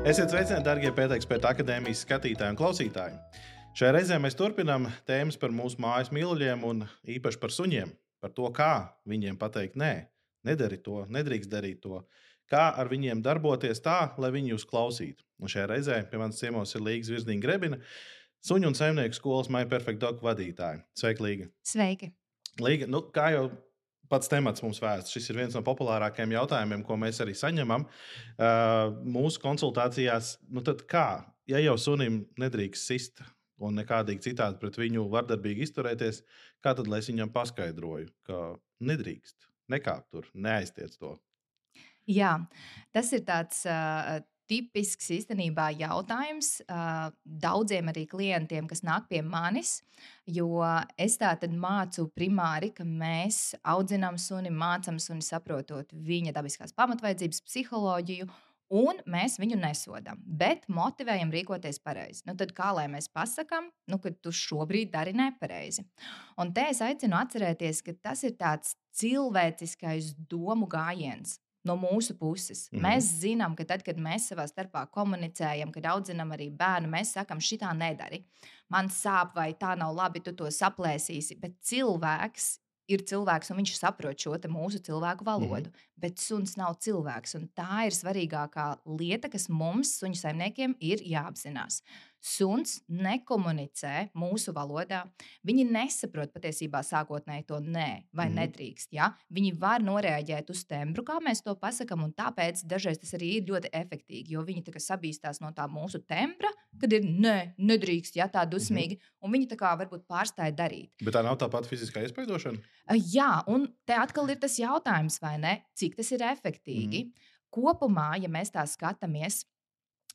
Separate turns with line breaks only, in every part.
Esiet sveicināti, darbie pētniecības akadēmijas skatītāji un klausītāji. Šajā reizē mēs turpinām tēmas par mūsu mājas mīluļiem un īpaši par suņiem. Par to, kā viņiem pateikt, nē, nedari to, nedrīkst darīt to. Kā ar viņiem darboties tā, lai viņi jūs klausītu. Un šajā reizē pie manas ciemos ir Līga Zvirziņa Grebina, suņu un saimnieku skolas My Perfect Dog vadītāja. Sveika, Līga!
Sveiki!
Līga, nu, kā jau pats temats mums vēsts. Šis ir viens no populārākajiem jautājumiem, ko mēs arī saņemam uh, mūsu konsultācijās. Nu, kā, ja jau sunim nedrīkst sist un nekādīgi citādi pret viņu vardarbīgi izturēties, kā tad es viņam paskaidroju, ka nedrīkst, nekāp tur, neaiztiec to?
Jā, tas ir tāds uh, tipisks īstenībā jautājums uh, daudziem arī klientiem, kas nāk pie manis. Jo es tā tad mācu primāri, ka mēs audzinām suni, mācām suni, saprotot viņa dabiskās pamatvaidzības, psiholoģiju. Un mēs viņu nesodām, bet motivējam rīkoties pareizi. Nu, tad kā lai mēs pasakām, nu, ka tu šobrīd dari nepareizi? Un te es aicinu atcerēties, ka tas ir tāds cilvēciskais domu gājiens no mūsu puses. Mm -hmm. Mēs zinām, ka tad, kad mēs savā starpā komunicējam, kad audzinām arī bērnu, mēs sakām, šitā nedari. Man sāp, vai tā nav labi, tu to saplēsīsi. Bet cilvēks ir cilvēks, un viņš saprot šo mūsu cilvēku valodu. Mm -hmm. Bet suns nav cilvēks, un tā ir svarīgākā lieta, kas mums, suņu saimniekiem, ir jāapzinās. Suns nekomunicē mūsu valodā. Viņi nesaprot patiesībā sākotnēji to nē, vai mm. nedrīkst. Ja? Viņi var noreaģēt uz tembru, kā mēs to pasakām, un tāpēc dažreiz tas arī ir ļoti efektīvi. Jo viņi sabīstās no tā mūsu tembra, kad ir nē, nedrīkst, ja tā dusmīgi, mm un viņi tā kā varbūt pārstāja darīt.
Bet tā nav tā pati fiziskā iespaidošana?
Jā, un te atkal ir tas jautājums, vai ne? Cik tas ir efektīvi? Mm. Kopumā, ja mēs tā skatāmies,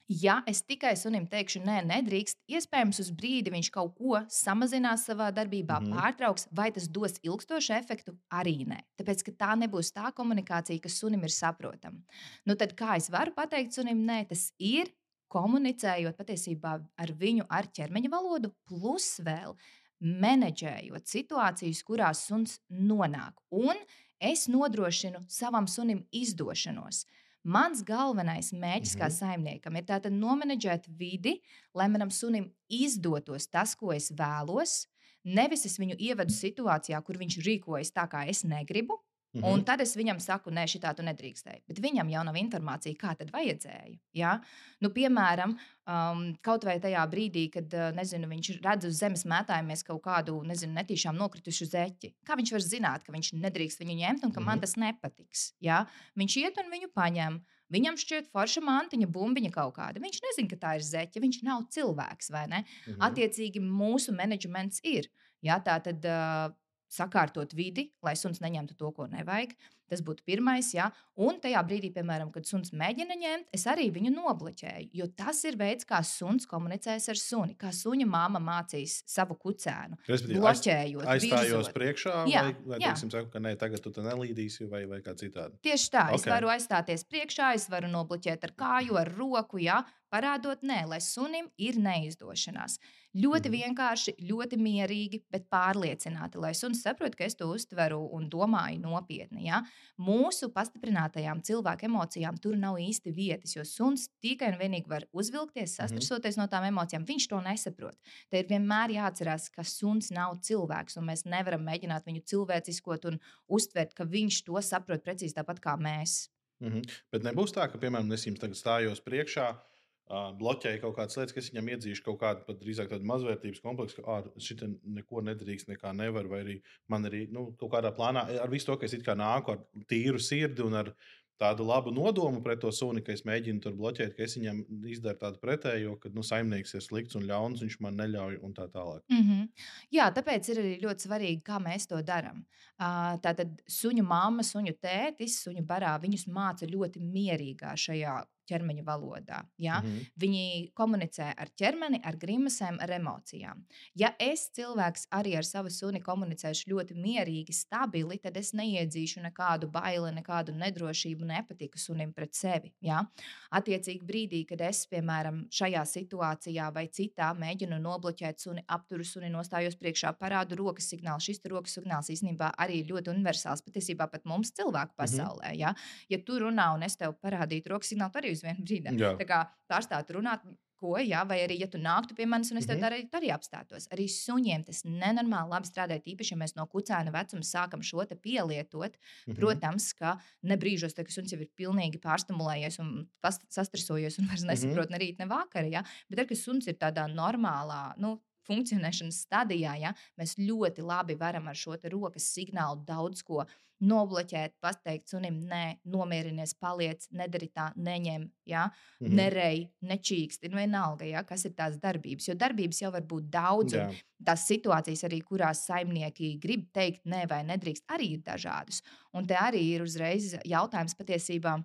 Ja es tikai sunim teikšu, nē, nedrīkst, iespējams, uz brīdi viņš kaut ko samazinās savā darbībā, mm. pārtrauks, vai tas dos ilgstošu efektu, arī nē. Tāpēc, tā nebūs tā komunikācija, kas sunim ir saprotama. Nu, tad kā es varu pateikt sunim, nē, tas ir komunicējot patiesībā ar viņu ar ķermeņa valodu, plus vēl menedžējot situācijas, kurās suns nonāk. Un es nodrošinu savam sunim izdošanos. Mans galvenais mērķis mm -hmm. kā mhm. saimniekam ir tātad nomenedžēt vidi, lai manam sunim izdotos tas, ko es vēlos. Nevis es viņu ievedu situācijā, kur viņš rīkojas tā, kā es negribu, Mm -hmm. Un tad es viņam saku, nē, šī tā tu nedrīkstēji. Bet viņam jau nav informācija, kā tad vajadzēja. Ja? Nu, piemēram, um, kaut vai tajā brīdī, kad uh, nezinu, viņš redz uz zemes mētājamies kaut kādu nezinu, netīšām nokritušu zeķi. Kā viņš var zināt, ka viņš nedrīkst viņu ņemt un ka mm -hmm. man mhm. tas nepatiks? Ja? Viņš iet un viņu paņem. Viņam šķiet, forša mantiņa, bumbiņa kaut kāda. Viņš nezina, ka tā ir zeķe. Viņš nav cilvēks, vai ne? Mm -hmm. Attiecīgi, mūsu menedžments ir. Ja, tā tad uh, sakārtot vidi, lai suns neņemtu to, ko nevajag. Tas būtu pirmais, ja. Un tajā brīdī, piemēram, kad suns mēģina ņemt, es arī viņu nobloķēju. Jo tas ir veids, kā suns komunicēs ar suni, kā suņa māma mācīs savu kucēnu. Bloķējot,
aizstājos virzot. priekšā, jā, vai, vai jā. teiksim, saku, ka nē, tagad tu nelīdīsi, vai, vai kā citādi.
Tieši tā, okay. es varu aizstāties priekšā, es varu nobloķēt ar kāju, ar roku, jā, parādot, nē, lai sunim ir neizdošanās. Ļoti mhm. vienkārši, ļoti mierīgi, bet pārliecināti, lai suns saprot, ka es to uztveru un domāju nopietni. Ja? Mūsu pastiprinātajām cilvēku emocijām tur nav īsti vietas, jo suns tikai un vienīgi var uzvilkties, mhm. sastrasoties no tām emocijām. Viņš to nesaprot. Te ir vienmēr jāatcerās, ka suns nav cilvēks, un mēs nevaram mēģināt viņu cilvēciskot un uztvert, ka viņš to saprot precīzi tāpat kā mēs.
Mm -hmm. Bet nebūs tā, ka, piemēram, es jums tagad stājos priekšā, uh, bloķēja kaut kādas lietas, kas viņam iedzīšu kaut kādu pat drīzāk tādu mazvērtības kompleksu, ka šī neko nedrīkst, nekā nevar, vai arī man arī nu, kaut kādā plānā, ar visu to, ka es nāku ar tīru sirdi un ar tādu labu nodomu pret to suni, ka es mēģinu tur bloķēt, ka es viņam izdaru tādu pretējo, ka nu, saimnieks ir slikts un ļauns, viņš man neļauj un tā tālāk.
Mm -hmm. Jā, tāpēc ir arī ļoti svarīgi, kā mēs to darām. Uh, tātad suņu mamma, suņu tētis, suņu barā viņus māca ļoti mierīgā šajā ķermeņa valodā. Ja? Mm -hmm. Viņi komunicē ar ķermeni, ar grimasēm, ar emocijām. Ja es cilvēks arī ar savu suni komunicēšu ļoti mierīgi, stabili, tad es neiedzīšu nekādu baili, nekādu nedrošību, nepatiku sunim pret sevi. Ja? Attiecīgi brīdī, kad es, piemēram, šajā situācijā vai citā mēģinu nobloķēt suni, apturu suni, nostājos priekšā, parādu rokas signālu. Šis rokas signāls īstenībā arī ir ļoti universāls patiesībā pat mums cilvēku mhm. pasaulē. Mm -hmm. ja? ja tu runā un es tev parādītu rokas signālu, arī uz vienu brīdi. Tā kā pārstāt runāt, ko, jā, vai arī, ja tu nāktu pie manis un es tev
Mhm.
arī, arī apstātos. Arī suņiem tas nenormāli labi strādā, īpaši, ja mēs no kucēna vecuma sākam šo te pielietot.
Mhm.
Protams, ka ne brīžos, tā, ka suns jau ir pilnīgi pārstimulējies un sastresojies un vairs
Mhm.
nesaprot ne rīt, ne vakarā. Ja? Bet, tad, kad suns ir tādā normālā, nu, funkcionēšanas stadijā, ja, mēs ļoti labi varam ar šo rokas signālu daudz ko nobloķēt, pateikt sunim, nē, nomierinies, paliec, nedari tā, neņem, ja,
Mhm.
nerej, nečīksti, nu vienalga, ja, kas ir tās darbības. Jo darbības jau var būt daudz,
Jā.
tās situācijas, arī kurās saimnieki grib teikt, nē, vai nedrīkst, arī ir dažādas. Un te arī ir uzreiz jautājums patiesībā.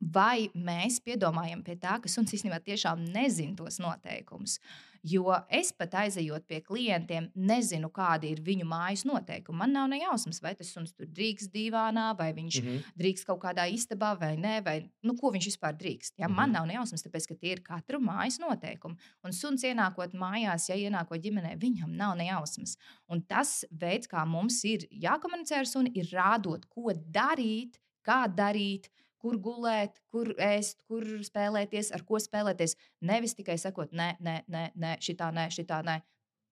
Vai mēs piedomājam pie tā, ka suns īstenībā tiešām nezina tos noteikumus? Jo es pat aizejot pie klientiem, nezinu, kādi ir viņu mājas noteikumi. Man nav ne jausmas, vai tas suns tur drīkst divānā, vai viņš
Mhm.
drīkst kaut kādā istabā vai nē, vai nu, ko viņš vispār drīkst. Ja? Man
Mhm.
nav ne jausmas, tāpēc ka tie ir katru mājas noteikumi. Un suns ienākot mājās, ja ienākot ģimenē, viņam nav ne jausmas. Un tas veids, kā mums ir jākomunicē ar suni, ir rādot, ko darīt, kā darīt. Kur gulēt, kur ēst, kur spēlēties, ar ko spēlēties. Nevis tikai sakot, nē, nē, nē, nē šitā, nē, šitā, nē.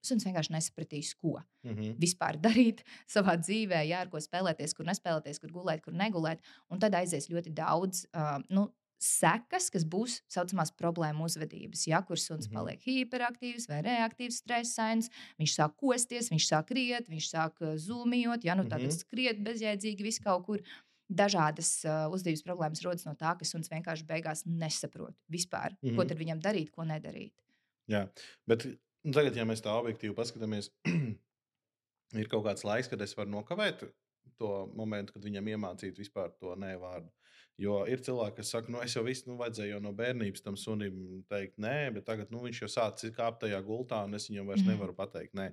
Suns vienkārši nesapratīs, ko
Mhm.
vispār darīt savā dzīvē, jā, ar ko spēlēties, kur nespēlēties, kur gulēt, kur negulēt. Un tad aizies ļoti daudz uh, nu, sekas, kas būs tā saucamās problēmu uzvedības. Ja, kur suns
Mhm.
paliek hiperaktīvs vai reaktīvs, stresains, viņš sāk kosties, viņš sāk riet, viņš sāk uh, zūmijot, ja nu tā tad
Mhm.
skriet bezjēdzīgi vis kaut kur. Dažādas uh, uzvedības problēmas rodas no tā, ka suns vienkārši beigās nesaprot vispār, mm -hmm. ko
Mhm.
tad viņam darīt, ko nedarīt.
Jā, bet nu, tagad, ja mēs tā objektīvi paskatāmies, ir kaut kāds laiks, kad es varu nokavēt to momentu, kad viņam iemācīt vispār to nē vārdu. Jo ir cilvēki, kas saka, nu, es jau visu, nu, vajadzēja jau no bērnības tam sunim teikt, nē, bet tagad nu, viņš jau sācis kāpt tajā gultā, un es viņam vairs mm. nevaru pateikt, nē.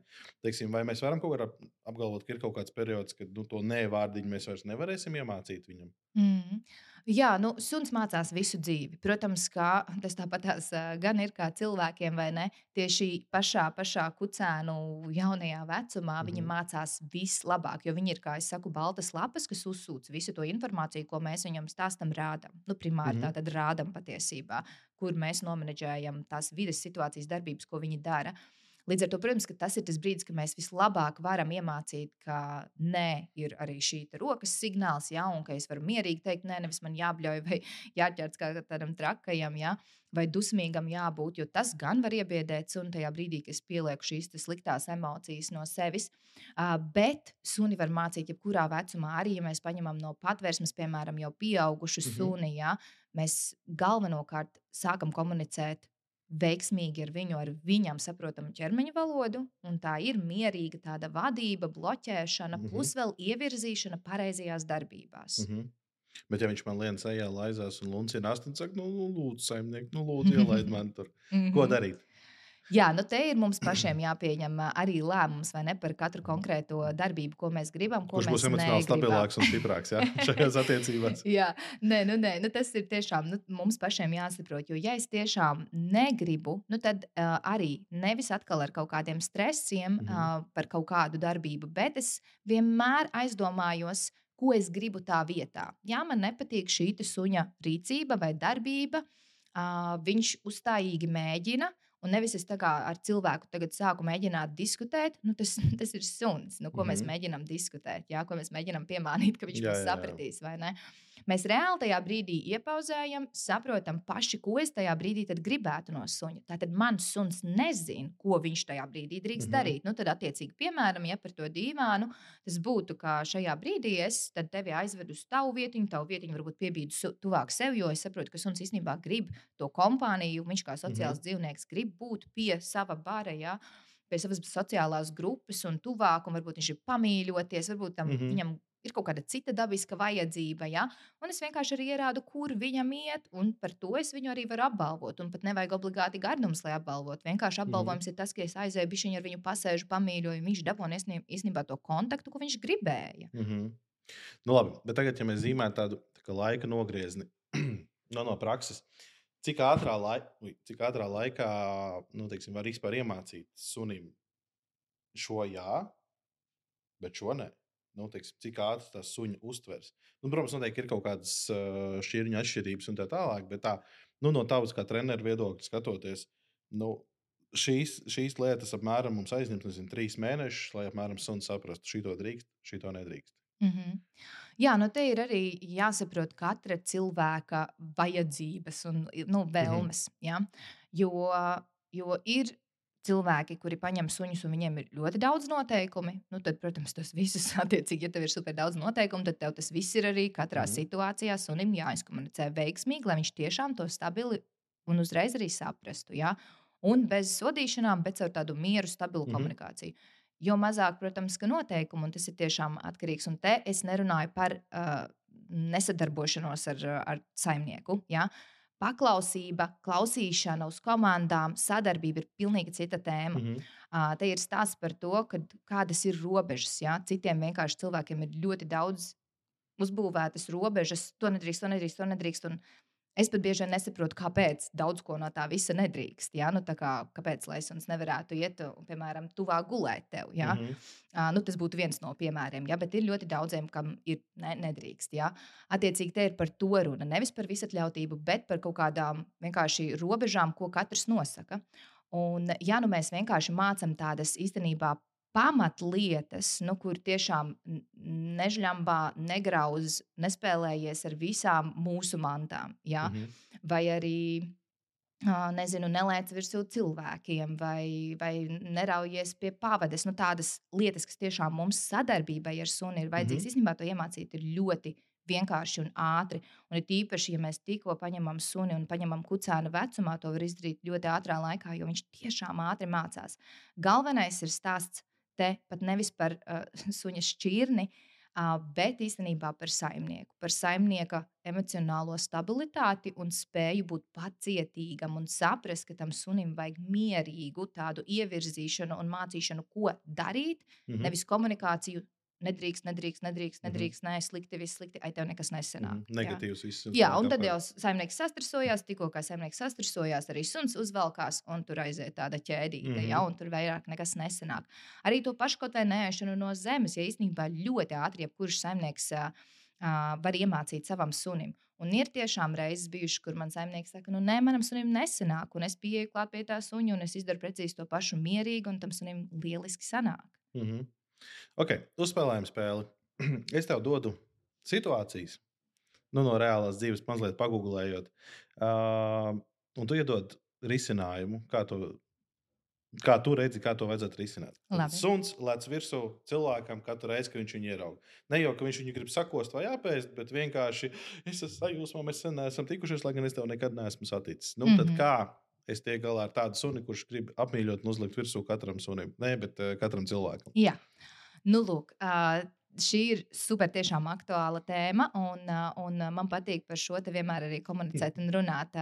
Teiksim, vai mēs varam kaut kādā apgalvot, ka ir kaut kāds periods, kad nu, to nē vārdiņu mēs vairs nevarēsim iemācīt viņam?
Mm. Jā, nu, suns mācās visu dzīvi. Protams, ka tas tāpatās ā, gan ir kā cilvēkiem, vai ne? Tieši pašā, pašā kucēnu jaunajā vecumā viņi
Mhm.
mācās vislabāk, jo viņi ir, kā es saku, baltas lapas, kas uzsūc visu to informāciju, ko mēs viņam stāstam, rādam. Nu, primāri
Mhm.
tā tad rādam patiesībā, kur mēs nomenedžējam tās vides situācijas darbības, ko viņi dara. Līdz ar to, protams, ka tas ir tas brīdis, kad mēs vislabāk varam iemācīt, ka nē, ir arī šī rokas signāls, ja, un ka es varu mierīgi teikt, nē, nevis man jābļauj vai jāķers kā tādam trakajam, ja, vai dusmīgam jābūt, jo tas gan var iebiedēt sunu tajā brīdī, kad es pielieku šīs sliktās emocijas no sevis. Bet suni var mācīt jebkurā vecumā, arī ja mēs paņemam no patvērsmes, piemēram, jau pieaugušu
Mhm.
suni, ja, mēs galvenokārt sākam komunicēt veiksmīgi ar viņu, ar viņam saprotamu ķermeņa valodu. un Tā ir mierīga tāda vadība, bloķēšana,
Mhm.
plus vēl ievirzīšana pareizajās darbībās.
Mm -hmm. Bet, ja viņš man liekas, ejā, laizās un luncina, tad saka, nu, nu, lūdzu, saimniek, nu, lūdzu, ielaid man tur. Ko
Mhm.
darīt?
Jā, nu te ir mums pašiem jāpieņem arī lēmums vai ne par katru konkrēto darbību, ko mēs gribam. Ko
Kurš būs
mēs
emocionāli
negribam.
stabilāks un stiprāks jā, šajās attiecībās?
Jā, nē, nu, nē, nu, tas ir tiešām nu, mums pašiem jāsaprot. Jo, ja es tiešām negribu, nu, tad uh, arī nevis atkal ar kaut kādiem stresiem
Mhm.
uh, par kaut kādu darbību, bet es vienmēr aizdomājos, ko es gribu tā vietā. Jā, man nepatīk šī suņa rīcība vai darbība. Uh, viņš uzstājīgi mēģina. Un nevis es ar cilvēku tagad sāku mēģināt diskutēt, nu tas, tas ir suns, nu, ko mm -hmm. mēs
Mhm.
mēģinām diskutēt, jā, ko mēs mēģinām piemānīt, ka viņš
Jā, jā, jā.
sapratīs, vai ne? Mēs reāli tajā brīdī iepauzējam, saprotam paši, ko es tajā brīdī gribētu no suņa. Tātad mans suns nezina, ko viņš tajā brīdī drīkst mm
Mhm.
-hmm. darīt. Nu, tad, attiecīgi, piemēram, ja par to dīvānu, tas būtu, ka šajā brīdī es tad tevi aizvedu uz tavu vietiņu, tavu vietiņu varbūt piebīdu tuvāk sev, jo es saprotu, ka suns īstenībā grib to kompāniju, viņš kā sociāls mm -hmm. dzīvnieks grib būt pie sava bara. Ja? Pie savas sociālās grupas un tuvāk, un varbūt viņš ir pamīļoties, varbūt tam mm. -hmm. viņam ir kaut kāda cita dabiska vajadzība. Ja? Un es vienkārši arī ierādu, kur viņam iet, un par to es viņu arī varu apbalvot. Un pat nevajag obligāti gardums, lai apbalvotu. Vienkārši apbalvojums mm. ir tas, ka es aizēju bišķiņu ar viņu pasēžu, pamīļoju, viņš iesnī- īstenībā to kontaktu, ko viņš gribēja.
Mm -hmm. nu, labi, bet tagad, ja mēs zīmējam tādu tā laika nogriezni no, no prakses, cik ātrā, lai, cik ātrā laikā nu, teiksim, var vispār iemācīt sunim šo jā, bet šo nē. nu, teiksim, cik ātri tas suņa uztvers. Nu, protams, noteikti ir kaut kādas šķirņu atšķirības un tā tālāk, bet tā, nu, no tavas kā treneru viedokļa skatoties, nu, šīs, šīs lietas apmēram mums aizņems nezinu, trīs mēnešus, lai apmēram suns saprastu, šī to drīkst, šī to nedrīkst.
Mm -hmm. Jā, nu te ir arī jāsaprot katra cilvēka vajadzības un nu, vēlmes. Mm -hmm. ja? jo, jo ir cilvēki, kuri paņem suņus, un viņiem ir ļoti daudz noteikumu, nu, tad, protams, tas viss, attiecīgi, ja tev ir super daudz noteikumu, tad tev tas viss ir arī katrā mm. situācijā sunim jāizkomunicē veiksmīgi, lai viņš tiešām to stabili un uzreiz arī saprastu. Ja? Un bez sodīšanām, bet ar tādu mieru, stabilu mm -hmm. komunikāciju. Jo mazāk, protams, ka noteikumu, un tas ir tiešām atkarīgs. Un te es nerunāju par uh, nesadarbošanos ar, ar saimnieku. Ja? Paklausība, klausīšana uz komandām, sadarbība ir pilnīgi cita tēma. Mm -hmm. uh, te ir stāsts par to, kādas ir robežas. Ja? Citiem vienkārši cilvēkiem ir ļoti daudz uzbūvētas robežas. To nedrīkst, to nedrīkst, to nedrīkst. Un Es pat bieži vien nesaprotu, kāpēc daudz ko no tā visa nedrīkst. Ja? Nu, kā, kāpēc lai suns nevarētu iet, piemēram, tuvāk gulēt tev? Ja? Mm -hmm. uh, nu, tas būtu viens no piemēriem, ja? bet ir ļoti daudziem, kam ir ne, nedrīkst. Ja? Attiecīgi, te ir par to runa. Nevis par visatļautību, bet par kaut kādām vienkārši robežām, ko katrs nosaka. Un, ja nu mēs vienkārši mācām tādas īstenībā pamatlietas, nu, kur tiešām nežļambā, negrauz, nespēlējies ar visām mūsu mantām. Ja? Mm -hmm. Vai arī nezinu, nelēc virsū cilvēkiem, vai, vai neraujies pie pavades. Nu, tādas lietas, kas tiešām mums sadarbībai ar suni ir vajadzīgas. Mm -hmm. Īstenībā to iemācīt ir ļoti vienkārši un ātri. Un ir īpaši, ja mēs tikko paņemam suni un paņemam kucēnu vecumā, to var izdarīt ļoti ātrā laikā, jo viņš tiešām ātri mācās. Galvenais ir stāsts te pat nevis par uh, suņa šķirni, uh, bet īstenībā par saimnieku, par saimnieka emocionālo stabilitāti un spēju būt pacietīgam un saprast, ka tam sunim vajag mierīgu tādu ievirzīšanu un mācīšanu, ko darīt, mm -hmm. nevis komunikāciju Nedrīkst, nedrīkst, nedrīkst, mhm. nedrīkst, mm -hmm. nē, slikti, viss slikti, ai, tev nekas nesenāk. Mm
-hmm. Negatīvs viss.
Jā, un tad jau saimnieks sastresojās, tikko kā saimnieks sastresojās, arī suns uzvelkās, un tur aiziet tāda ķēdīte, mm -hmm. ja, un tur vairāk nekas nesenāk. Arī to pašu kaut vai nēšanu no zemes, ja īstenībā ļoti ātri jebkurš saimnieks uh, var iemācīt savam sunim. Un ir tiešām reizes bijušas, kur man saimnieks saka, nu, nē, manam sunim nesenāk, un es pieeju klāt pie tā suņa, un es izdaru precīzi to pašu mierīgi, un tam sunim lieliski sanāk.
Mm -hmm. Ok, uzspēlējam spēli. es tev dodu situācijas, nu, no reālās dzīves, mazliet pagūglējot. Uh, un tu iedod risinājumu, kā to, kā tu redzi, kā to vajadzētu risināt. Labi. Suns lec virsū cilvēkam katru reizi, kad viņš viņu ieraudzīja. Ne jau, ka viņš viņu grib sakost vai apēst, bet vienkārši es esmu sajūsmā, mēs sen neesam tikušies, lai gan es tev nekad neesmu saticis. Nu, mm -hmm. Tad mhm. kā es tiek galā ar tādu suni, kurš grib apmīļot un uzlikt virsū katram sunim? Nē, bet uh, katram cilvēkam.
Jā. Nu, lūk, uh, šī ir super tiešām aktuāla tēma, un, un man patīk par šo te vienmēr arī komunicēt un runāt.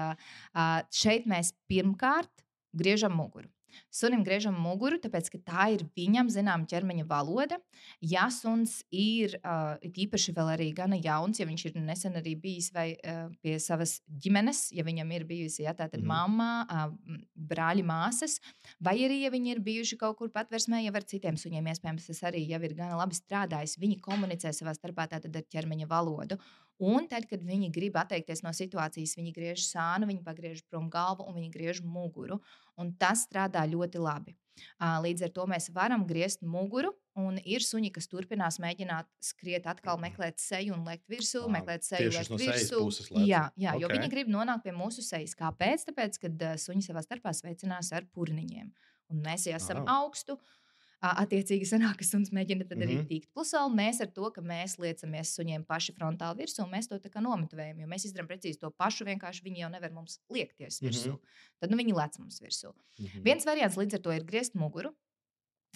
Šeit mēs pirmkārt griežam muguru. Sunim griežam muguru, tāpēc ka tā ir viņam zināma ķermeņa valoda. Ja suns ir uh, īpaši vēl arī gana jauns, ja viņš ir nesen arī bijis vai, uh, pie savas ģimenes, ja viņam ir bijusi ja, tāda mm. mamma, uh, brāļi, māsas, vai arī ja viņi ir bijuši kaut kur patversmē, jau ar citiem suņiem, iespējams, tas arī jau ir gana labi strādājis. Viņi komunicē savā starpā ar ķermeņa valodu. Un tad, kad viņi grib atteikties no situācijas, viņi griež sānu, viņi pagriež prom galvu un viņi griež muguru. Un tas strādā ļoti labi. Līdz ar to mēs varam griezt muguru, un ir suņi, kas turpinās mēģināt skriet, atkal meklēt seju un lekt virsū, à, meklēt seju, lekt
no
virsū. Jā, jā okay. jo viņi grib nonākt pie mūsu sejas. Kāpēc? Tāpēc, kad suņi savā starpā sveicinās ar purniņiem. Un mēs esam oh. augstu. Uh, Attiecīgi, sanāk, ka suns mēģina tad arī mm -hmm. tikt. Plus, vēl mēs ar to, ka mēs liecamies suņiem paši frontāli virsū, mēs to tā kā nometavējam, jo mēs izdarām precīzi to pašu, vienkārši viņi jau nevar mums liekties virsū. Mm -hmm. Tad nu, viņi lec mums virsū. Mm -hmm. Viens variants līdz ar to ir griezt muguru.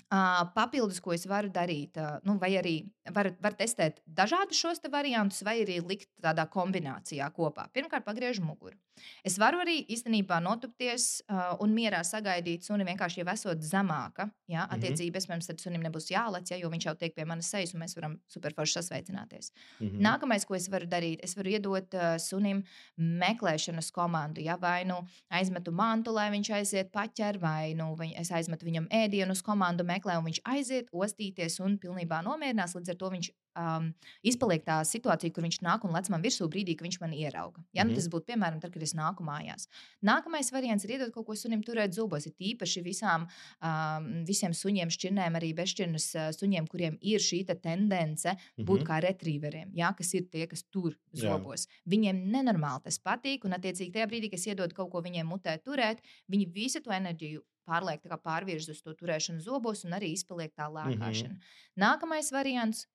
Papildus, ko es varu darīt, nu, vai arī var, var testēt dažādus šos variantus, vai arī likt tādā kombinācijā kopā. Pirmkārt, pagriežu muguru. Es varu arī īstenībā notupties un mierā sagaidīt suni vienkārši jau esot zemāka. Ja? Attiecīgi, mm -hmm. iespējams, tad sunim nebūs jālec, ja, jo viņš jau tiek pie manas sejas, un mēs varam superforši sasveicināties. Mm -hmm. Nākamais, ko es varu darīt, es varu iedot sunim meklēšanas komandu. Ja? Vai nu aizmetu mantu, lai viņš aiziet paķer, vai nu es aizmetu viņam ēdienu uz komandu meklē, un viņš aiziet ostīties un pilnībā nomierinās. Līdz ar to viņš um, izpaliek tā situācija, kur viņš nāk un lec man virsū brīdī, kad viņš man ierauga. Ja? Mm -hmm. nu, tas būtu piemēram tad, kad es nāku mājās. Nākamais variants ir iedot kaut ko sunim turēt zobos. Ir īpaši visām, um, visiem suņiem, šķirnēm, arī bezšķirnes uh, suņiem, kuriem ir šī te tendence mm -hmm. būt kā retrieveriem, ja? kas ir tie, kas tur zobos. Jā. Viņiem nenormāli tas patīk, un attiecīgi tajā brīdī, kad es iedodu kaut ko viņiem mutē turēt, viņi visu to enerģiju pārliek, pārvirz uz to turēšanu zobos un arī izpaliek tā lēkāšana. Mm -hmm. Nākamais variants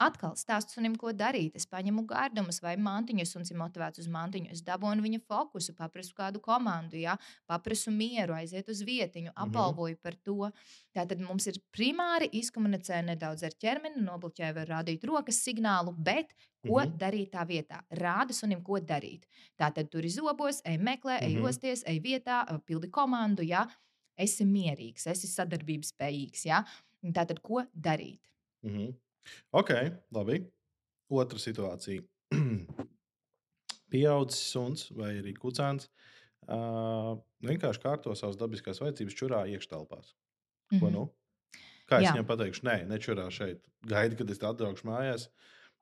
Atkal stāstu sunim, ko darīt. Es paņemu gārdumus vai mantiņu, suns ir motivēts uz mantiņu. Es dabūnu viņa fokusu, paprasu kādu komandu, ja? paprasu mieru, aiziet uz vietiņu, mhm. apbalvoju par to. Tātad mums ir primāri izkomunicē nedaudz ar ķermeni, nobloķē var rādīt rokas signālu, bet ko mm -hmm. darīt tā vietā? Rāda sunim, ko darīt. Tātad tur ir zobos, ej meklē, ej mm -hmm. osties, ej vietā, pildi komandu, ja? esi mierīgs, esi sadarbības spējīgs. Ja? Tātad, ko darīt?
Mm -hmm. Ok, labi. Otra situācija. Pieaudzis suns vai arī kucēns uh, vienkārši kārto savas dabiskās vajadzības čurā iekštelpās. Mm -hmm. Ko mhm. nu? Kā es Jā. viņam pateikšu, nē, nečurā šeit. Gaidi, kad es atbraukšu mājās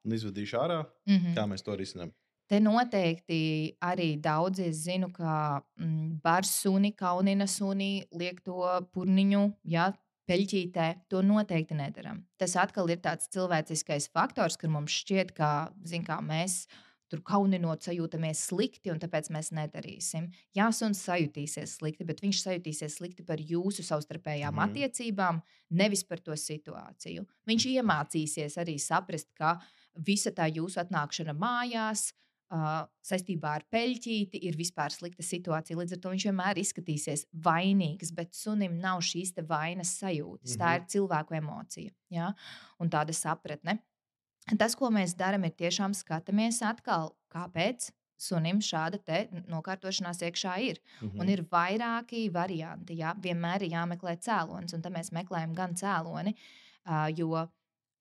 un izvedīšu ārā. Mm -hmm. Kā mēs to risinām?
Te noteikti arī daudzi zinu, ka mm, bars suni, kaunina suni, liek to purniņu, ja, peļķītē, to noteikti nedaram. Tas atkal ir tāds cilvēciskais faktors, ka mums šķiet, ka zin, kā, mēs tur kauninot sajūtamies slikti, un tāpēc mēs nedarīsim. Jā, suns sajutīsies slikti, bet viņš sajutīsies slikti par jūsu savstarpējām mm. attiecībām, nevis par to situāciju. Viņš iemācīsies arī saprast, ka visa tā jūsu atnākšana mājās, uh, uh, saistībā ar peļķīti ir vispār slikta situācija. Līdz ar to viņš vienmēr izskatīsies vainīgs, bet sunim nav šīs vainas sajūtas. Mm -hmm. Tā ir mhm. cilvēku emocija ja? un tāda sapratne. Tas, ko mēs darām, ir tiešām skatāmies atkal, kāpēc sunim šāda nokārtošanās iekšā ir. Mm -hmm. Un ir vairāki varianti. Jā. Vienmēr ir jāmeklē cēlonis, un tam mēs meklējam gan cēloni, jo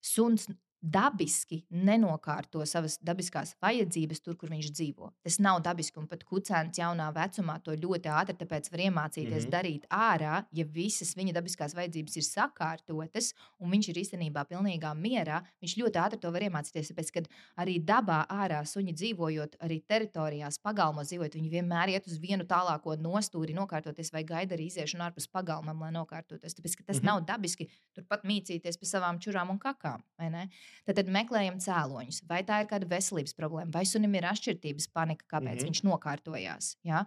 suns dabiski nenokārto savas dabiskās vajadzības tur, kur viņš dzīvo. Tas nav dabiski, un pat kucēns jaunā vecumā to ļoti ātri tāpēc var iemācīties mm -hmm. darīt ārā, ja visas viņa dabiskās vajadzības ir sakārtotas, un viņš ir īstenībā pilnīgā mierā. Viņš ļoti ātri to var iemācīties, tāpēc, kad arī dabā ārā suņi dzīvojot, arī teritorijās, pagalmos dzīvojot, viņi vienmēr iet uz vienu tālāko nostūri, nokārtoties vai gaida arī iziešanu ārpus pagalmam, lai nokārtotos. Tāpēc, tas mm -hmm. nav dabiski turpat mīcīties pa savām čurām un kakām. Tad, tad meklējam cēloņus. Vai tā ir kāda veselības problēma, vai sunim ir atšķirības panika, kāpēc mm -hmm. viņš nokārtojās. Ja?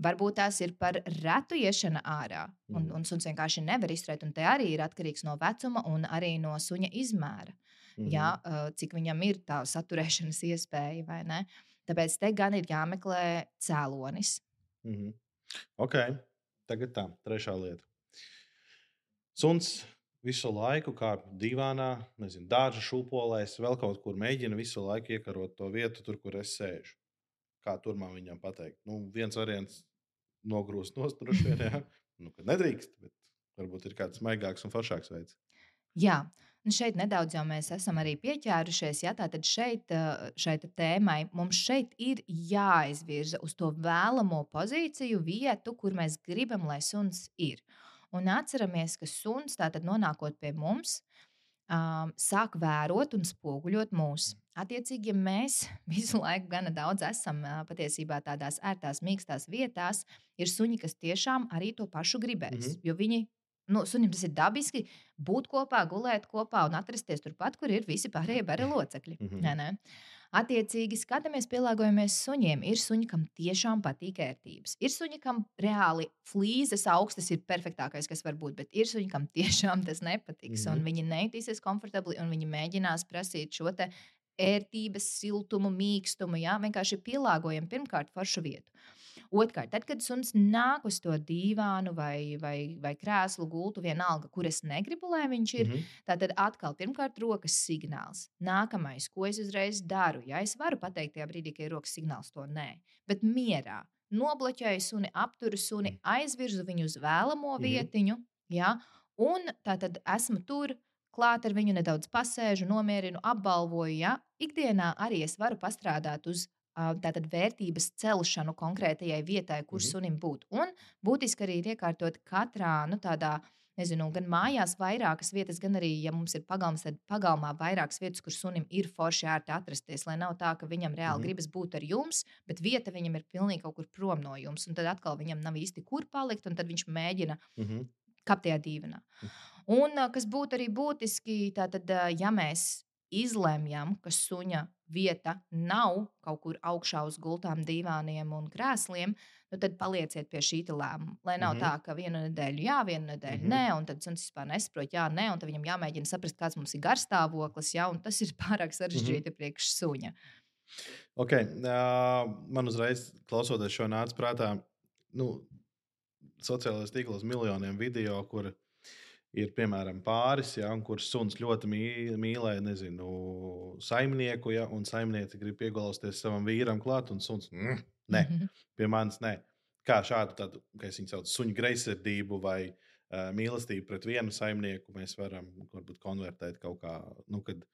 Varbūt tās ir par retu iešana ārā, un, mm. un suns vienkārši nevar izturēt. Un te arī ir atkarīgs no vecuma un arī no suņa izmēra. Mm -hmm. ja? Cik viņam ir tā saturēšanas iespēja vai ne. Tāpēc te gan ir jāmeklē cēlonis.
Mm -hmm. Ok, tagad tā, trešā lieta. Suns visu laiku kāp divānā, nezinu, dārza šūpolēs, vēl kaut kur mēģina visu laiku iekarot to vietu, tur, kur es sēžu. Kā tur man viņam pateikt? Nu, viens variants nogrūst no stūra vien, ja? nu, nedrīkst, bet varbūt ir kāds maigāks un foršāks veids.
Jā. Un šeit nedaudz jau mēs esam arī pieķērušies. Ja, tātad šeit, šeit tēmai mums šeit ir jāizvirza uz to vēlamo pozīciju, vietu, kur mēs gribam, lai suns ir. Un atceramies, ka suns tātad nonākot pie mums, um, sāk vērot un spoguļot mūs. Attiecīgi, ja mēs visu laiku gana daudz esam patiesībā tādās ērtās, mīkstās vietās, ir suņi, kas tiešām arī to pašu gribēs. Mm -hmm. Jo viņi nu, sunim tas ir dabiski būt kopā, gulēt kopā un atrasties turpat, kur ir visi pārējie bara locekļi. Mm -hmm. ne, ne? Attiecīgi, skatāmies, pielāgojamies suņiem. Ir suņi, kam tiešām patīk ērtības. Ir suņi, kam reāli flīzes augstas ir perfektākais, kas var būt, bet ir suņi, kam tiešām tas nepatiks. Mm -hmm. Viņi nejūtīsies komfortabli un viņi mēģinās prasīt šo ērtības, siltumu, mīkstumu. Jā, vienkārši pielāgojam pirmkārt foršu vietu. Otrkārt, tad, kad suns nāk uz to dīvānu vai, vai, vai krēslu gultu, vienalga, kur es negribu, lai viņš ir, mm -hmm. tad atkal pirmkārt rokas signāls. Nākamais, ko es uzreiz daru, ja es varu pateikt tajā brīdī, ka ir rokas signāls, to nē, bet mierā. Nobloķēju suni, apturu suni, aizvirzu viņu uz vēlamo mm -hmm. vietiņu, ja, un tā tad esmu tur, klāt ar viņu nedaudz pasēžu, nomierinu, apbalvoju. Ja? Ikdienā arī es varu pastrādāt uz tātad vērtības celšanu konkrētajai vietai, kur mm -hmm. sunim būt. Un būtiski arī ir iekārtot katrā nu, tādā nezinu, gan mājās vairākas vietas, gan arī, ja mums ir pagalms, tad pagalmā vairākas vietas, kur sunim ir forši ērti atrasties. Lai nav tā, ka viņam reāli
Mhm.
gribas būt ar jums, bet vieta viņam ir pilnīgi kaut kur prom no jums. Un tad atkal viņam nav īsti kur palikt, un tad viņš mēģina
Mhm.
kāpt tajā dīvainā. Un kas būtu arī būtiski, tātad, ja mēs izlemjam, ka suņa vieta nav kaut kur augšā uz gultām, divāniem un krēsliem, nu tad palieciet pie šī lēmuma. Lai nav
Mhm.
tā, ka vienu nedēļu jā, vienu nedēļu
Mhm.
nē, un tad suns vispār nesaprot, jā, nē, un tad viņam jāmēģina saprast, kāds mums ir garstāvoklis, jā, un tas ir pārāk sarežģīti priekš suņa.
Okay. Uh, man uzreiz, klausoties šo nāca prātā, nu, sociālajos tīklos miljoniem video, kur ir piemēram pāris, ja, kurš suns ļoti mī- mīlē, nezinu, saimnieku, ja, un saimniece grib piegulausties savam vīram klāt, un suns mm, nē,
Mhm.
pie manis nē. Kā šādu, tādu, kā es viņu saucu, suņu greizsirdību vai uh, mīlestību pret vienu saimnieku mēs varam varbūt konvertēt kaut kā, nu, kad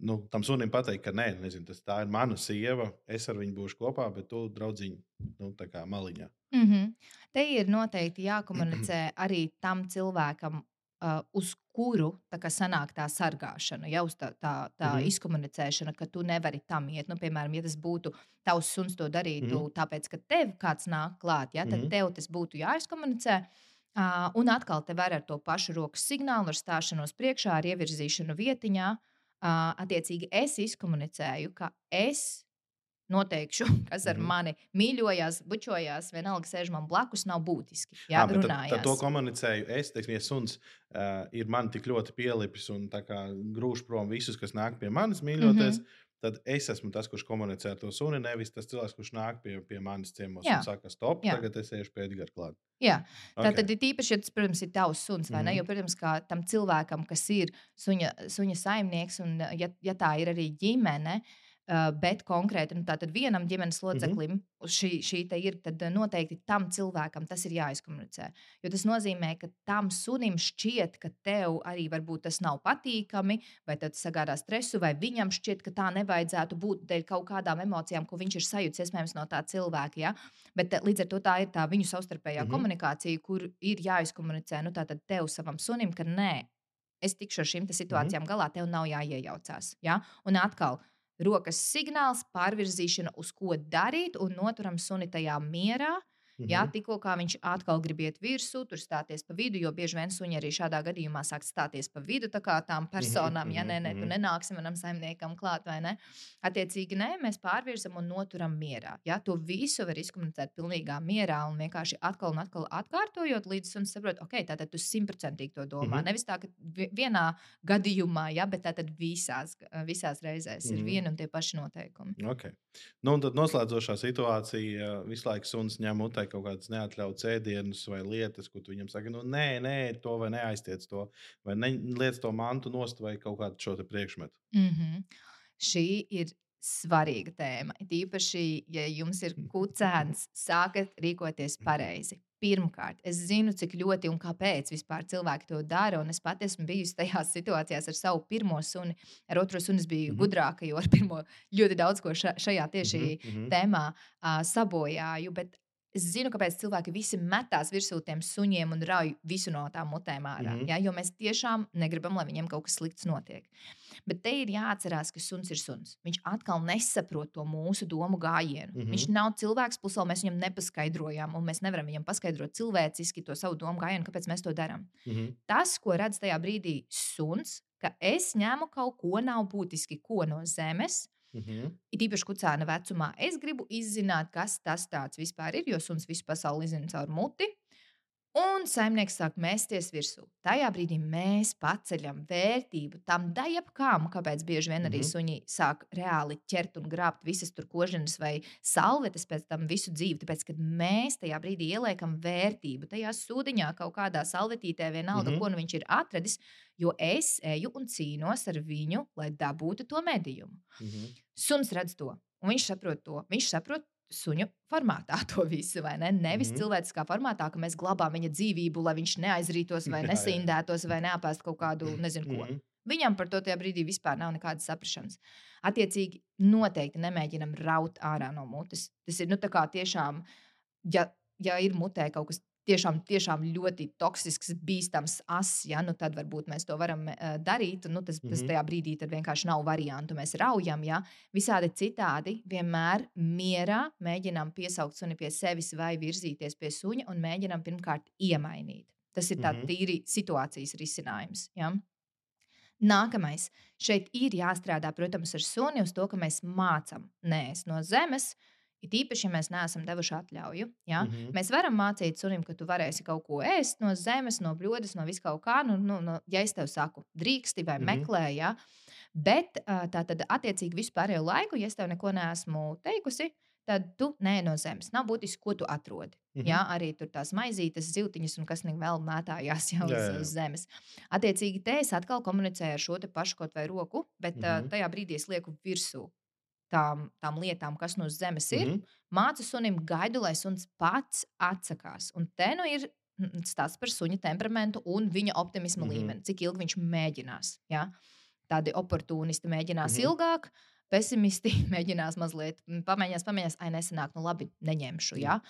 nu, tam sunim pateikt, ka nē, nezinu, tas tā ir mana sieva, es ar viņu būšu kopā, bet tu, draudziņ, nu, tā kā maliņā.
Mm -hmm. Te ir noteikti jākomunicē arī tam cilvēkam, uh, uz kuru tā kā sanāk tā sargāšana, jau tā, tā, tā mm izkomunicēšana, ka tu nevari tam iet. Nu, piemēram, ja tas būtu tavs suns to darītu, mm tāpēc, ka tev kāds nāk klāt, ja, tad mm tev tas būtu jāizkomunicē. Uh, un atkal te var ar to pašu rokas signālu, ar stāšanos priekšā, ar ievirzīšanu vietiņā. Uh, attiecīgi, es izkomunicēju, ka es noteikšu, kas ar
Mhm.
mani mīļojās, bučojās, vienalga sēž man blakus, nav būtiski. Jā,
Ā, bet tad, tad to komunicēju es, teiksim, ja suns uh, ir man tik ļoti pielipis un tā grūž prom visus, kas nāk pie manis mīļoties. Mm -hmm. Tad es esmu tas, kurš komunicē ar to suni, nevis tas cilvēks, kurš nāk pie, pie manis ciemos
Jā.
un saka, stop,
Jā.
tagad es iešu pie Edgara klāt.
Jā,
Okay.
tā tad ir īpaši, ja tas, protams, ir tavs suns, vai mm -hmm. ne?
Mhm.
Jo, protams, kā tam cilvēkam, kas ir suņa, suņa saimnieks, un ja, ja tā ir arī ģimene, uh, bet konkrēti nu, tātad vienam ģimenes loceklim mm -hmm. šī, šī te ir, tad uh, noteikti tam cilvēkam tas ir jāizkomunicē. Jo tas nozīmē, ka tam sunim šķiet, ka tev arī varbūt tas nav patīkami, vai tas sagādā stresu, vai viņam šķiet, ka tā nevajadzētu būt dēļ kaut kādām emocijām, ko viņš ir sajūtis, iespējams, no tā cilvēka. Ja? Bet līdz ar to tā ir tā viņu savstarpējā mm
Mhm.
-hmm. komunikācija, kur ir jāizkomunicē nu, tātad tev savam sunim, ka nē, es tikšu ar šīm te situācijām mm -hmm. galā, tev nav jāiejaucās. Ja? Un atkal. Rokas signāls, pārvirzīšana, uz ko darīt, un noturam suni tajā mierā.
Mhm.
Jā, tikko kā viņš atkal grib iet virsū, tur stāties pa vidu, jo bieži vien suņi arī šādā gadījumā sāk stāties pa vidu tā kā tām personām. Ja nē, nē, tu
mhm.
nenāksi manam saimniekam klāt, vai ne? Attiecīgi, nē, mēs pārvirzam un noturam mierā. Ja? To visu var izkomunicēt pilnīgā mierā un vienkārši atkal un atkal atkārtojot, līdz suns saprot, ok, tātad tu simtprocentīgi to domā.
Mhm.
Nevis tā, ka vi- vienā gadījumā, ja, bet tātad visās, visās reizēs ir
Mhm.
vieni un tie paši noteikumi.
Okay. Nu, un tad noslēdzošā situācija visu laiku suns ņem mutē kaut kādas neatļautas ēdienas vai lietas, ko viņam saki, nu, nē, nē, to vai neaiztiec to, vai ne, liec to mantu nost vai kaut kādu šo priekšmetu.
Mm -hmm. Šī ir svarīga tēma. It īpaši, ja jums ir kucēns, sākat rīkoties pareizi. Pirmkārt, es zinu, cik ļoti un kāpēc vispār cilvēki to dara. Es pati esmu bijusi tajās situācijās ar savu pirmo suni. Ar otro suni es biju mm
Mhm.
-hmm. gudrāka, jo ar pirmo ļoti daudz ko ša, šajā tieši
Mhm, mhm.
tēmā uh, sabojāju. Bet es zinu, kāpēc cilvēki visi metās virsū tiem suņiem un rauj visu no tām mutēm ārā. Mm. -hmm. ja, jo mēs tiešām negribam, lai viņiem kaut kas slikts notiek. Bet te ir jāatcerās, ka suns ir suns. Viņš atkal nesaprot to mūsu domu gājienu. Mm. -hmm. Viņš nav cilvēks, plus vēl mēs viņam nepaskaidrojām, un mēs nevaram viņam paskaidrot cilvēciski to savu domu gājienu, kāpēc mēs to darām.
Mhm.
Tas, ko redz tajā brīdī suns, ka es ņemu kaut ko nav būtiski, ko no zemes,
Mhm.
It īpaši kucēna vecumā. Es gribu izzināt, kas tas vispār ir, jo suns visu pasauli zina caur muti. Un saimnieks sāk mēsties virsū. Tajā brīdī mēs paceļam vērtību tam dajapkām, kāpēc bieži vien arī
Mhm.
suņi sāk reāli ķert un grābt visas tur koženas vai salvetes pēc tam visu dzīvi. Tāpēc, kad mēs tajā brīdī ieliekam vērtību tajā sūdiņā, kaut kādā salvetītē, vienalga,
Mhm.
ko nu viņš ir atradis, jo es eju un cīnos ar viņu, lai dabūtu to medījumu.
Mhm.
Suns redz to, un viņš saprot to. Viņš saprot suņu formātā to visu, vai ne? Nevis mm cilvēciskā formātā, ka mēs glabājam viņa dzīvību, lai viņš neaizrītos, vai nesindētos, vai neapēst kaut kādu, nezinu, ko.
Mhm.
Viņam par to tajā brīdī vispār nav nekādas saprašanas. Attiecīgi, noteikti nemēģinam raut ārā no mutes. Tas ir nu, tiešām, ja, ja ir mutē kaut kas tiešām, tiešām ļoti toksisks, bīstams ass, ja, nu tad varbūt mēs to varam uh, darīt. Nu, tas, mm -hmm. tas
Mhm.
tajā brīdī vienkārši nav variantu. Mēs raujam, ja visādi citādi vienmēr mierā mēģinām piesaukt suni pie sevis vai virzīties pie suņa un mēģinām pirmkārt iemainīt. Tas ir tāds
Mhm.
tīri situācijas risinājums. Ja? Nākamais. Šeit ir jāstrādā, protams, ar suni uz to, ka mēs mācām nēst no zemes. It īpaši, ja mēs neesam devuši atļauju. Ja?
Mhm.
Mēs varam mācīt sunim, ka tu varēsi kaut ko ēst no zemes, no bļodas, no vis kaut kā. Nu, nu, nu, ja es tev saku, drīksti vai
Mhm.
meklē, ja? bet tā tad attiecīgi vispārējo laiku, ja es tev neko neesmu teikusi, tad tu nē no zemes. Nav būtiski, ko tu atrodi.
Mhm.
Jā, arī tur tās maizītes, ziltiņas un kas vēl mētājās jau uz,
Jā, jā,
uz zemes. Attiecīgi, te es atkal komunicēju ar šo pašu kaut vai roku, bet mm
Mhm.
-hmm. tajā brīdī es lieku virsū tām, tām lietām, kas no zemes ir.
Mhm.
Mācu sunim gaidu, lai suns pats atsakās. Un te nu ir mm, stāsts par suņa temperamentu un viņa optimisma mm. -hmm. līmeni, cik ilgi viņš mēģinās. Ja? Tādi oportunisti mēģinās mm. -hmm. ilgāk. Pesimisti mēģinās mazliet, mm, pamēģinās, pamēģinās, ai, nesanāk, nu labi, neņemšu. Ja?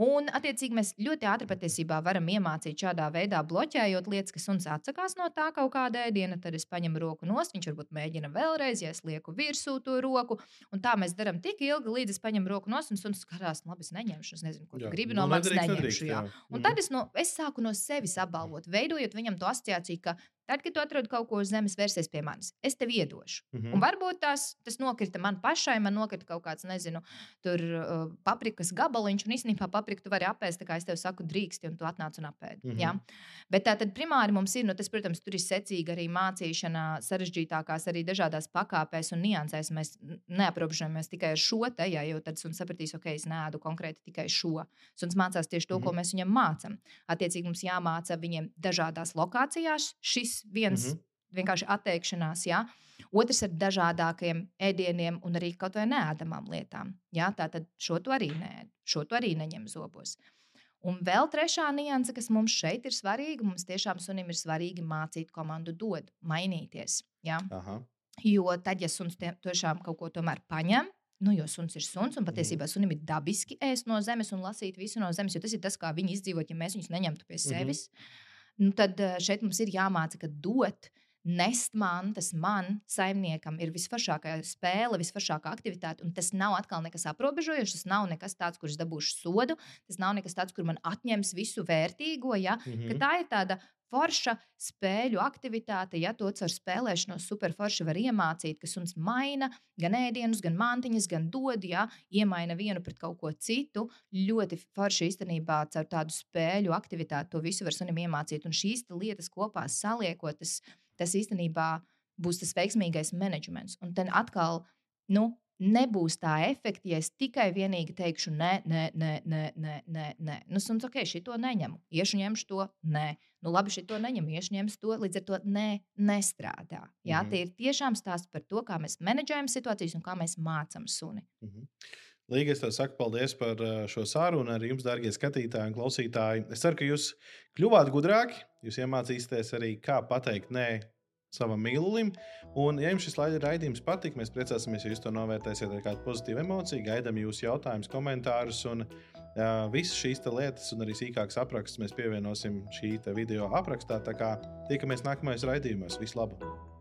Un, attiecīgi, mēs ļoti ātri patiesībā varam iemācīt šādā veidā, bloķējot lietas, ka suns atsakās no tā kaut kāda ēdiena. Tad es paņemu roku nost, viņš varbūt mēģina vēlreiz, ja es lieku virsū to roku. Un tā mēs darām tik ilgi, līdz es paņemu roku nost, un suns skatās, nu, labi, es neņemšu, es nezinu, ko tu
Jā.
gribi
Nu,
no manis. Neņemšu, jā.
jā.
Un
Mhm.
tad es, no, es sāku no sevis apbalvot, veidojot viņam to asociāciju, ka tad, kad tu atrod kaut ko uz zemes, vērsies pie manis, es tev iedošu.
Mhm.
Un varbūt tās, tas nokrita man pašai, man nokrita kaut kāds, nezinu, tur uh, paprikas gabaliņš, un īstenībā papriku tu vari apēst, tā kā es tev saku, drīksti, un tu atnāc un apēdi. Mm. -hmm. ja? Bet tā tad primāri mums ir, nu, tas, protams, tur ir secīga arī mācīšana, sarežģītākās, arī dažādās pakāpēs un niansēs. Mēs neaprobežojamies tikai ar šo te, ja, jo tad suns sapratīs, ok, es nēdu konkrēti tikai šo. Suns mācās tieši to, mm -hmm. ko
Mhm.
mēs viņam mācām. Attiecīgi mums jāmāca viņiem dažādās lokācijās. Šis viens mm. -hmm. Vienkārši atteikšanās, ja. Otrs ar dažādākiem ēdieniem un arī kaut vai neēdamām lietām. Jā, tā tad šo to arī nē, šo to arī neņem zobos. Un vēl trešā nianse, kas mums šeit ir svarīga, mums tiešām sunim ir svarīgi mācīt komandu dod, mainīties. Jā?
Aha.
Jo tad, ja suns tie- tiešām kaut ko tomēr paņem, nu, jo suns ir suns, un patiesībā sunim ir dabiski ēst no zemes un lasīt visu no zemes, jo tas ir tas, kā viņi izdzīvot, ja mēs viņus neņemtu pie
Mhm.
sevis. Nu, tad eh, šeit mums ir jāmāca, ka dot. Nest mantas man, saimniekam, ir visforšākā spēle, visforšākā aktivitāte. Un tas nav atkal nekas aprobežojošs. Tas nav nekas tāds, kurš dabūšu sodu. Tas nav nekas tāds, kur man atņems visu vērtīgo. Ja? ka
Mhm.
tā ir tāda forša spēļu aktivitāte. Ja to caur spēlēšanos superforši var iemācīt, ka suns maina gan ēdienus, gan mantiņas, gan dod, ja iemaina vienu pret kaut ko citu. Ļoti forši īstenībā caur tādu spēļu aktivitāti to visu var sunim iemācīt. Un šīs lietas kopā saliekot, tas, tas īstenībā būs tas veiksmīgais menedžments. Un tad atkal, nu, nebūs tā efekta, ja es tikai vienīgi teikšu, nē, nē, nē, nē, nē, nē, nē. Nu, suns, ok, šito neņemu, iešu ņemšu to, nē. Nu, labi, šito neņemu, iešu ņemšu to, līdz ar to nē, nestrādā. Jā,
Mhm.
tie ir tiešām stāsti par to, kā mēs menedžējam situācijas un kā mēs mācām suni.
Mhm. Līga, es tev saku paldies par uh, šo sarunu. Arī jums, darbie skatītāji un klausītāji. Es ceru, ka jūs kļuvāt gudrāki. Jūs iemācīsieties arī, kā pateikt nē savam mīlulim. Un, ja jums šis raidījums patīk, mēs priecāsimies, ja jūs to novērtēsiet ar kādu pozitīvu emociju. Gaidām jūsu jautājumus, komentārus. Un, uh, visas šīs lietas, un arī sīkāks apraksts mēs pievienosim šī video aprakstā. Tā kā tiekamies nākamajos raidījumos. Visu labu!